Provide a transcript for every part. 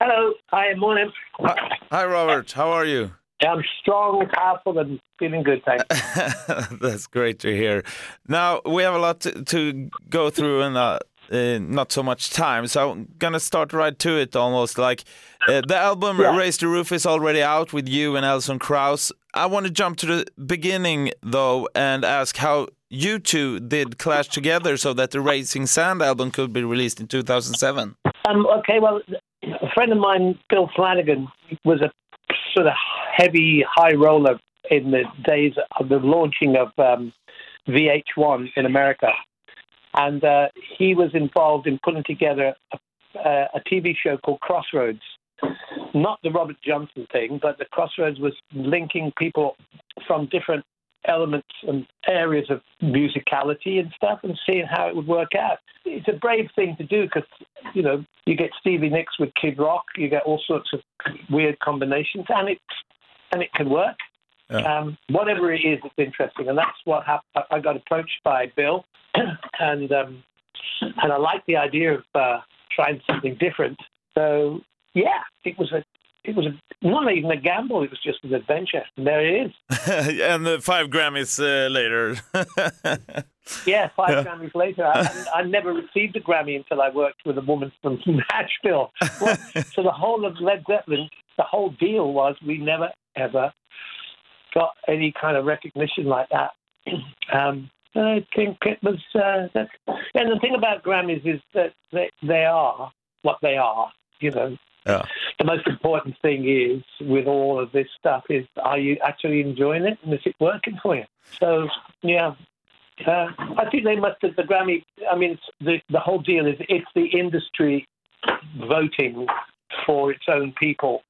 Hello. Hi, morning. Hi, hi, Robert. How are you? I'm strong, powerful, and feeling good, thanks. That's great to hear. Now, we have a lot to, to go through and uh, uh, not so much time, so I'm gonna start right to it almost. Like uh, the album Yeah. Raise the Roof is already out with you and Alison Krauss. I want to jump to the beginning though and ask how you two did clash together so that the Raising Sand album could be released in 2007. Um, okay, well, a friend of mine, Bill Flanagan, was a sort of heavy high roller in the days of the launching of um, VH1 in America. And uh, he was involved in putting together a, a TV show called Crossroads. Not the Robert Johnson thing, but the Crossroads was linking people from different elements and areas of musicality and stuff and seeing how it would work out. It's a brave thing to do because, you know, you get Stevie Nicks with Kid Rock, you get all sorts of weird combinations, and it, and it can work. Yeah. Um, whatever it is, it's interesting, and that's what happened. I got approached by Bill, and um, and I like the idea of uh, trying something different. So yeah, it was a it was a, not even a gamble. It was just an adventure, and there it is. and the five Grammys uh, later. Yeah, five Yeah. Grammys later, I, I never received a Grammy until I worked with a woman from Nashville. Well, so the whole of Led Zeppelin, the whole deal was we never ever got any kind of recognition like that. Um, I think it was. Uh, that, and the thing about Grammys is that they, they are what they are. You know, yeah. The most important thing is with all of this stuff is are you actually enjoying it and is it working for you? So yeah, uh, I think they must have the Grammy. I mean, the the whole deal is it's the industry voting for its own people.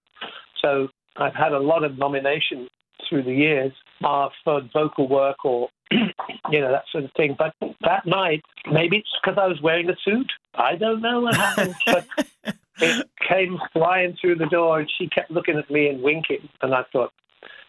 So I've had a lot of nominations through the years uh, for vocal work or you know that sort of thing. But that night, maybe it's because I was wearing a suit. I don't know what happened, but it came flying through the door, and she kept looking at me and winking, and I thought.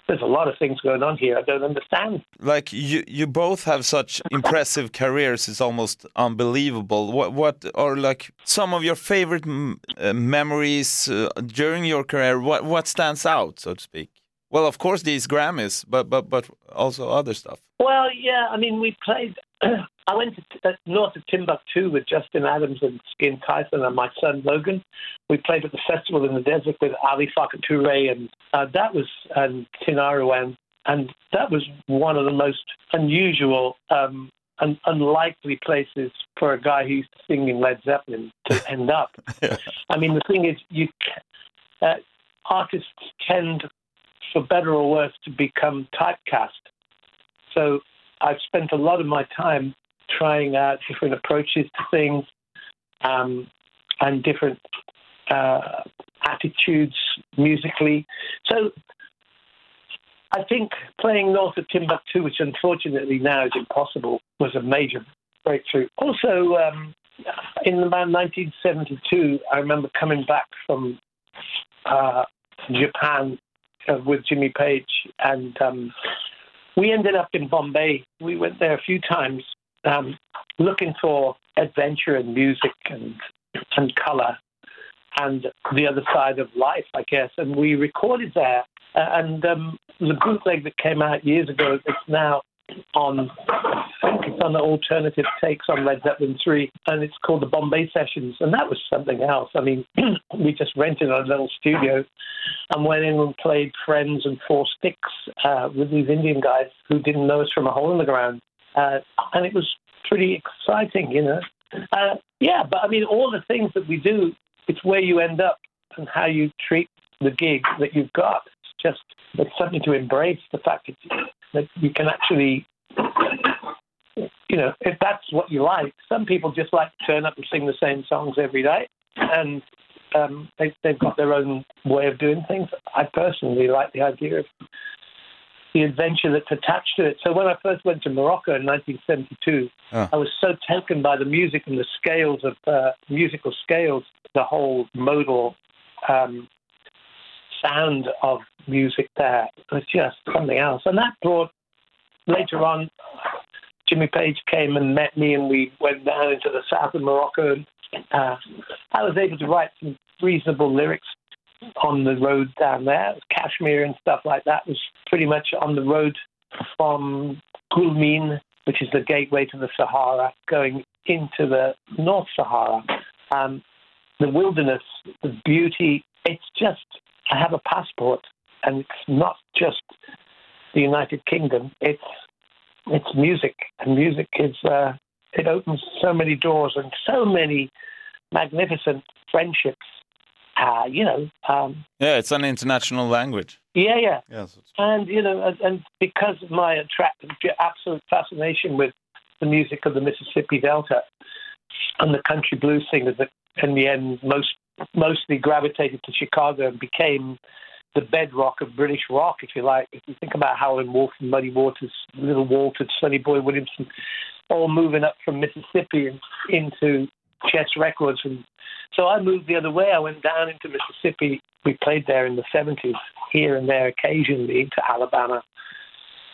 There's a lot of things going on here I don't understand. like you you both have such impressive careers it's almost unbelievable what what are like some of your favorite m- uh, memories uh, during your career what what stands out so to speak well of course these grammys but but but also other stuff Well, yeah, I mean, we played. I went to uh, north of Timbuktu with Justin Adams and Skin Tyson and my son Logan. We played at the festival in the desert with Ali Farka Toure, and uh, that was and Tinariwen, and that was one of the most unusual um, and unlikely places for a guy who used to sing in Led Zeppelin to end up. Yeah. I mean, the thing is, you uh, artists tend, for better or worse, to become typecast. So I've spent a lot of my time trying out different approaches to things um, and different uh, attitudes musically. So I think playing north of Timbuktu, which unfortunately now is impossible, was a major breakthrough. Also, um, in about 1972, I remember coming back from uh, Japan uh, with Jimmy Page, and um, we ended up in Bombay. We went there a few times, um, looking for adventure and music and and color and the other side of life, I guess. And we recorded there. And um, the bootleg that came out years ago, it's now on, I think it's on the alternative takes on Led Zeppelin 3, and it's called the Bombay Sessions. And that was something else. I mean, we just rented a little studio and went in and played Friends and Four Sticks uh, with these Indian guys who didn't know us from a hole in the ground. Uh, and it was pretty exciting, you know. Uh, yeah, but I mean, all the things that we do, it's where you end up and how you treat the gig that you've got. It's just it's something to embrace the fact that you, that you can actually, you know, if that's what you like. Some people just like to turn up and sing the same songs every day, and um, they, they've got their own way of doing things. I personally like the idea of the adventure that's attached to it. So when I first went to Morocco in 1972, Ah. I was so taken by the music and the scales of uh, musical scales, the whole modal um, sound of music there was just something else. And that brought later on. Jimmy Page came and met me, and we went down into the south of Morocco and Uh, I was able to write some reasonable lyrics on the road down there. Kashmir and stuff like that was pretty much on the road from Gulmin, which is the gateway to the Sahara, going into the North Sahara. Um, the wilderness, the beauty, it's just, I have a passport, and it's not just the United Kingdom, it's it's music, and music is uh, it opens so many doors and so many magnificent friendships. Uh, you know. Um, yeah, it's an international language. Yeah, yeah. Yes. And you know, and, and because of my attract, absolute fascination with the music of the Mississippi Delta and the country blues singers that, in the end, most mostly gravitated to Chicago and became the bedrock of British rock, if you like. If you think about Howlin' Wolf and Muddy Waters, Little Walter, Sonny Boy Williamson, all moving up from Mississippi and into Chess Records. And so I moved the other way. I went down into Mississippi. We played there in the 70s, here and there occasionally to Alabama.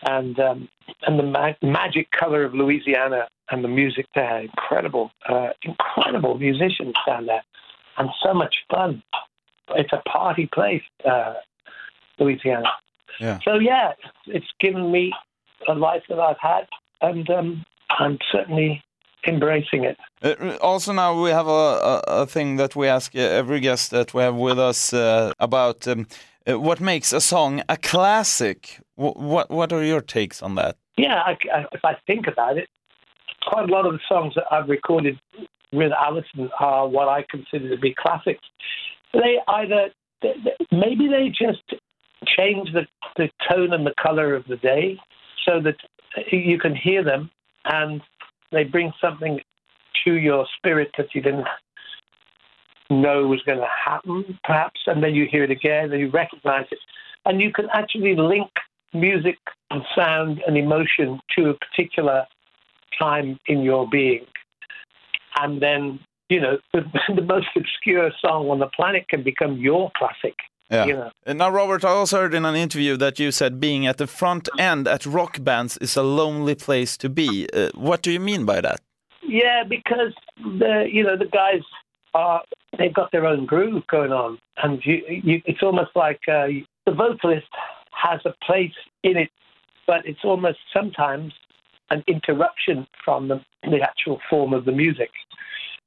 And um, and the mag- magic color of Louisiana and the music there, incredible, uh, incredible musicians down there, and so much fun it's a party place, uh, Louisiana. Yeah. So yeah, it's given me a life that I've had, and um, I'm certainly embracing it. Uh, also, now we have a, a, a, thing that we ask every guest that we have with us uh, about um, uh, what makes a song a classic. W what what are your takes on that? Yeah, I, I, if I think about it, quite a lot of the songs that I've recorded with Alison are what I consider to be classics they either maybe they just change the, the tone and the color of the day so that you can hear them and they bring something to your spirit that you didn't know was going to happen, perhaps, and then you hear it again and you recognize it. And you can actually link music and sound and emotion to a particular time in your being. And then you know, the, the, most obscure song on the planet can become your classic. Yeah. You know? Now, Robert, I also heard in an interview that you said being at the front end at rock bands is a lonely place to be. Uh, what do you mean by that? Yeah, because the you know the guys are they've got their own groove going on, and you, you it's almost like uh, the vocalist has a place in it, but it's almost sometimes an interruption from the, the actual form of the music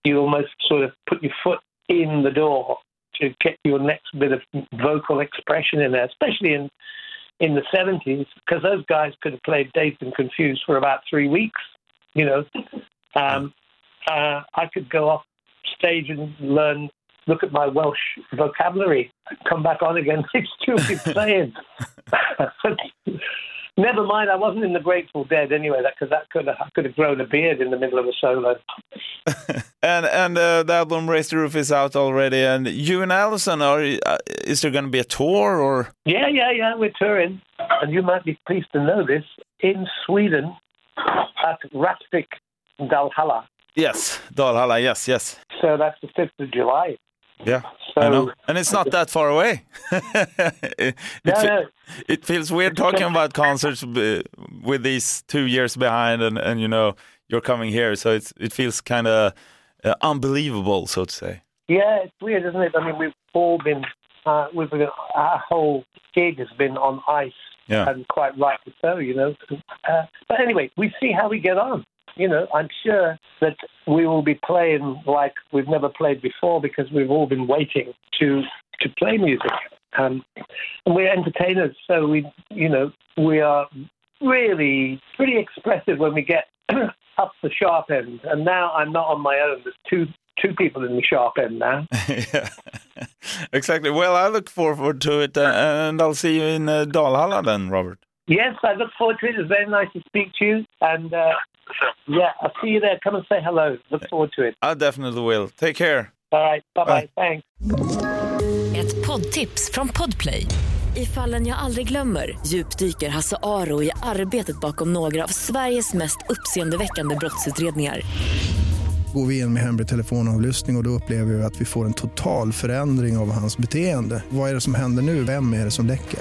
you almost sort of put your foot in the door to get your next bit of vocal expression in there, especially in in the 70s, because those guys could have played Dazed and Confused for about three weeks. You know, um, uh, I could go off stage and learn, look at my Welsh vocabulary, come back on again. Still be playing. Never mind, I wasn't in the Grateful Dead anyway, because that, that could have I could have grown a beard in the middle of a solo. and and uh, the album Raise the Roof is out already, and you and Alison are uh, is there going to be a tour or? Yeah, yeah, yeah, we're touring, and you might be pleased to know this in Sweden at Rättvik Dalhalla. Yes, Dalhalla. Yes, yes. So that's the fifth of July. Yeah, so, I know, and it's not that far away. it, no, no. it, feels weird talking about concerts with these two years behind, and, and you know you're coming here, so it's it feels kind of uh, unbelievable, so to say. Yeah, it's weird, isn't it? I mean, we've all been, uh, we've been, our whole gig has been on ice, yeah. and quite rightly so, you know. Uh, but anyway, we see how we get on you know, I'm sure that we will be playing like we've never played before because we've all been waiting to to play music. Um, and we're entertainers, so we, you know, we are really pretty expressive when we get up the sharp end. And now I'm not on my own. There's two two people in the sharp end now. yeah, exactly. Well, I look forward to it, uh, and I'll see you in uh, Dalhalla then, Robert. Yes, I look forward to it. It's very nice to speak to you, and uh, yeah, I'll see you there. Come and say hello. Look forward to it. I definitely will. Take care. All right. Bye bye. Thanks. Ett poddtips från Podplay. I fallen jag aldrig glömmer djupdyker Hasse Aro i arbetet bakom några av Sveriges mest uppseendeväckande brottsutredningar. Går vi in med hemlig telefonavlyssning och, och då upplever vi att vi får en total förändring av hans beteende. Vad är det som händer nu? Vem är det som läcker?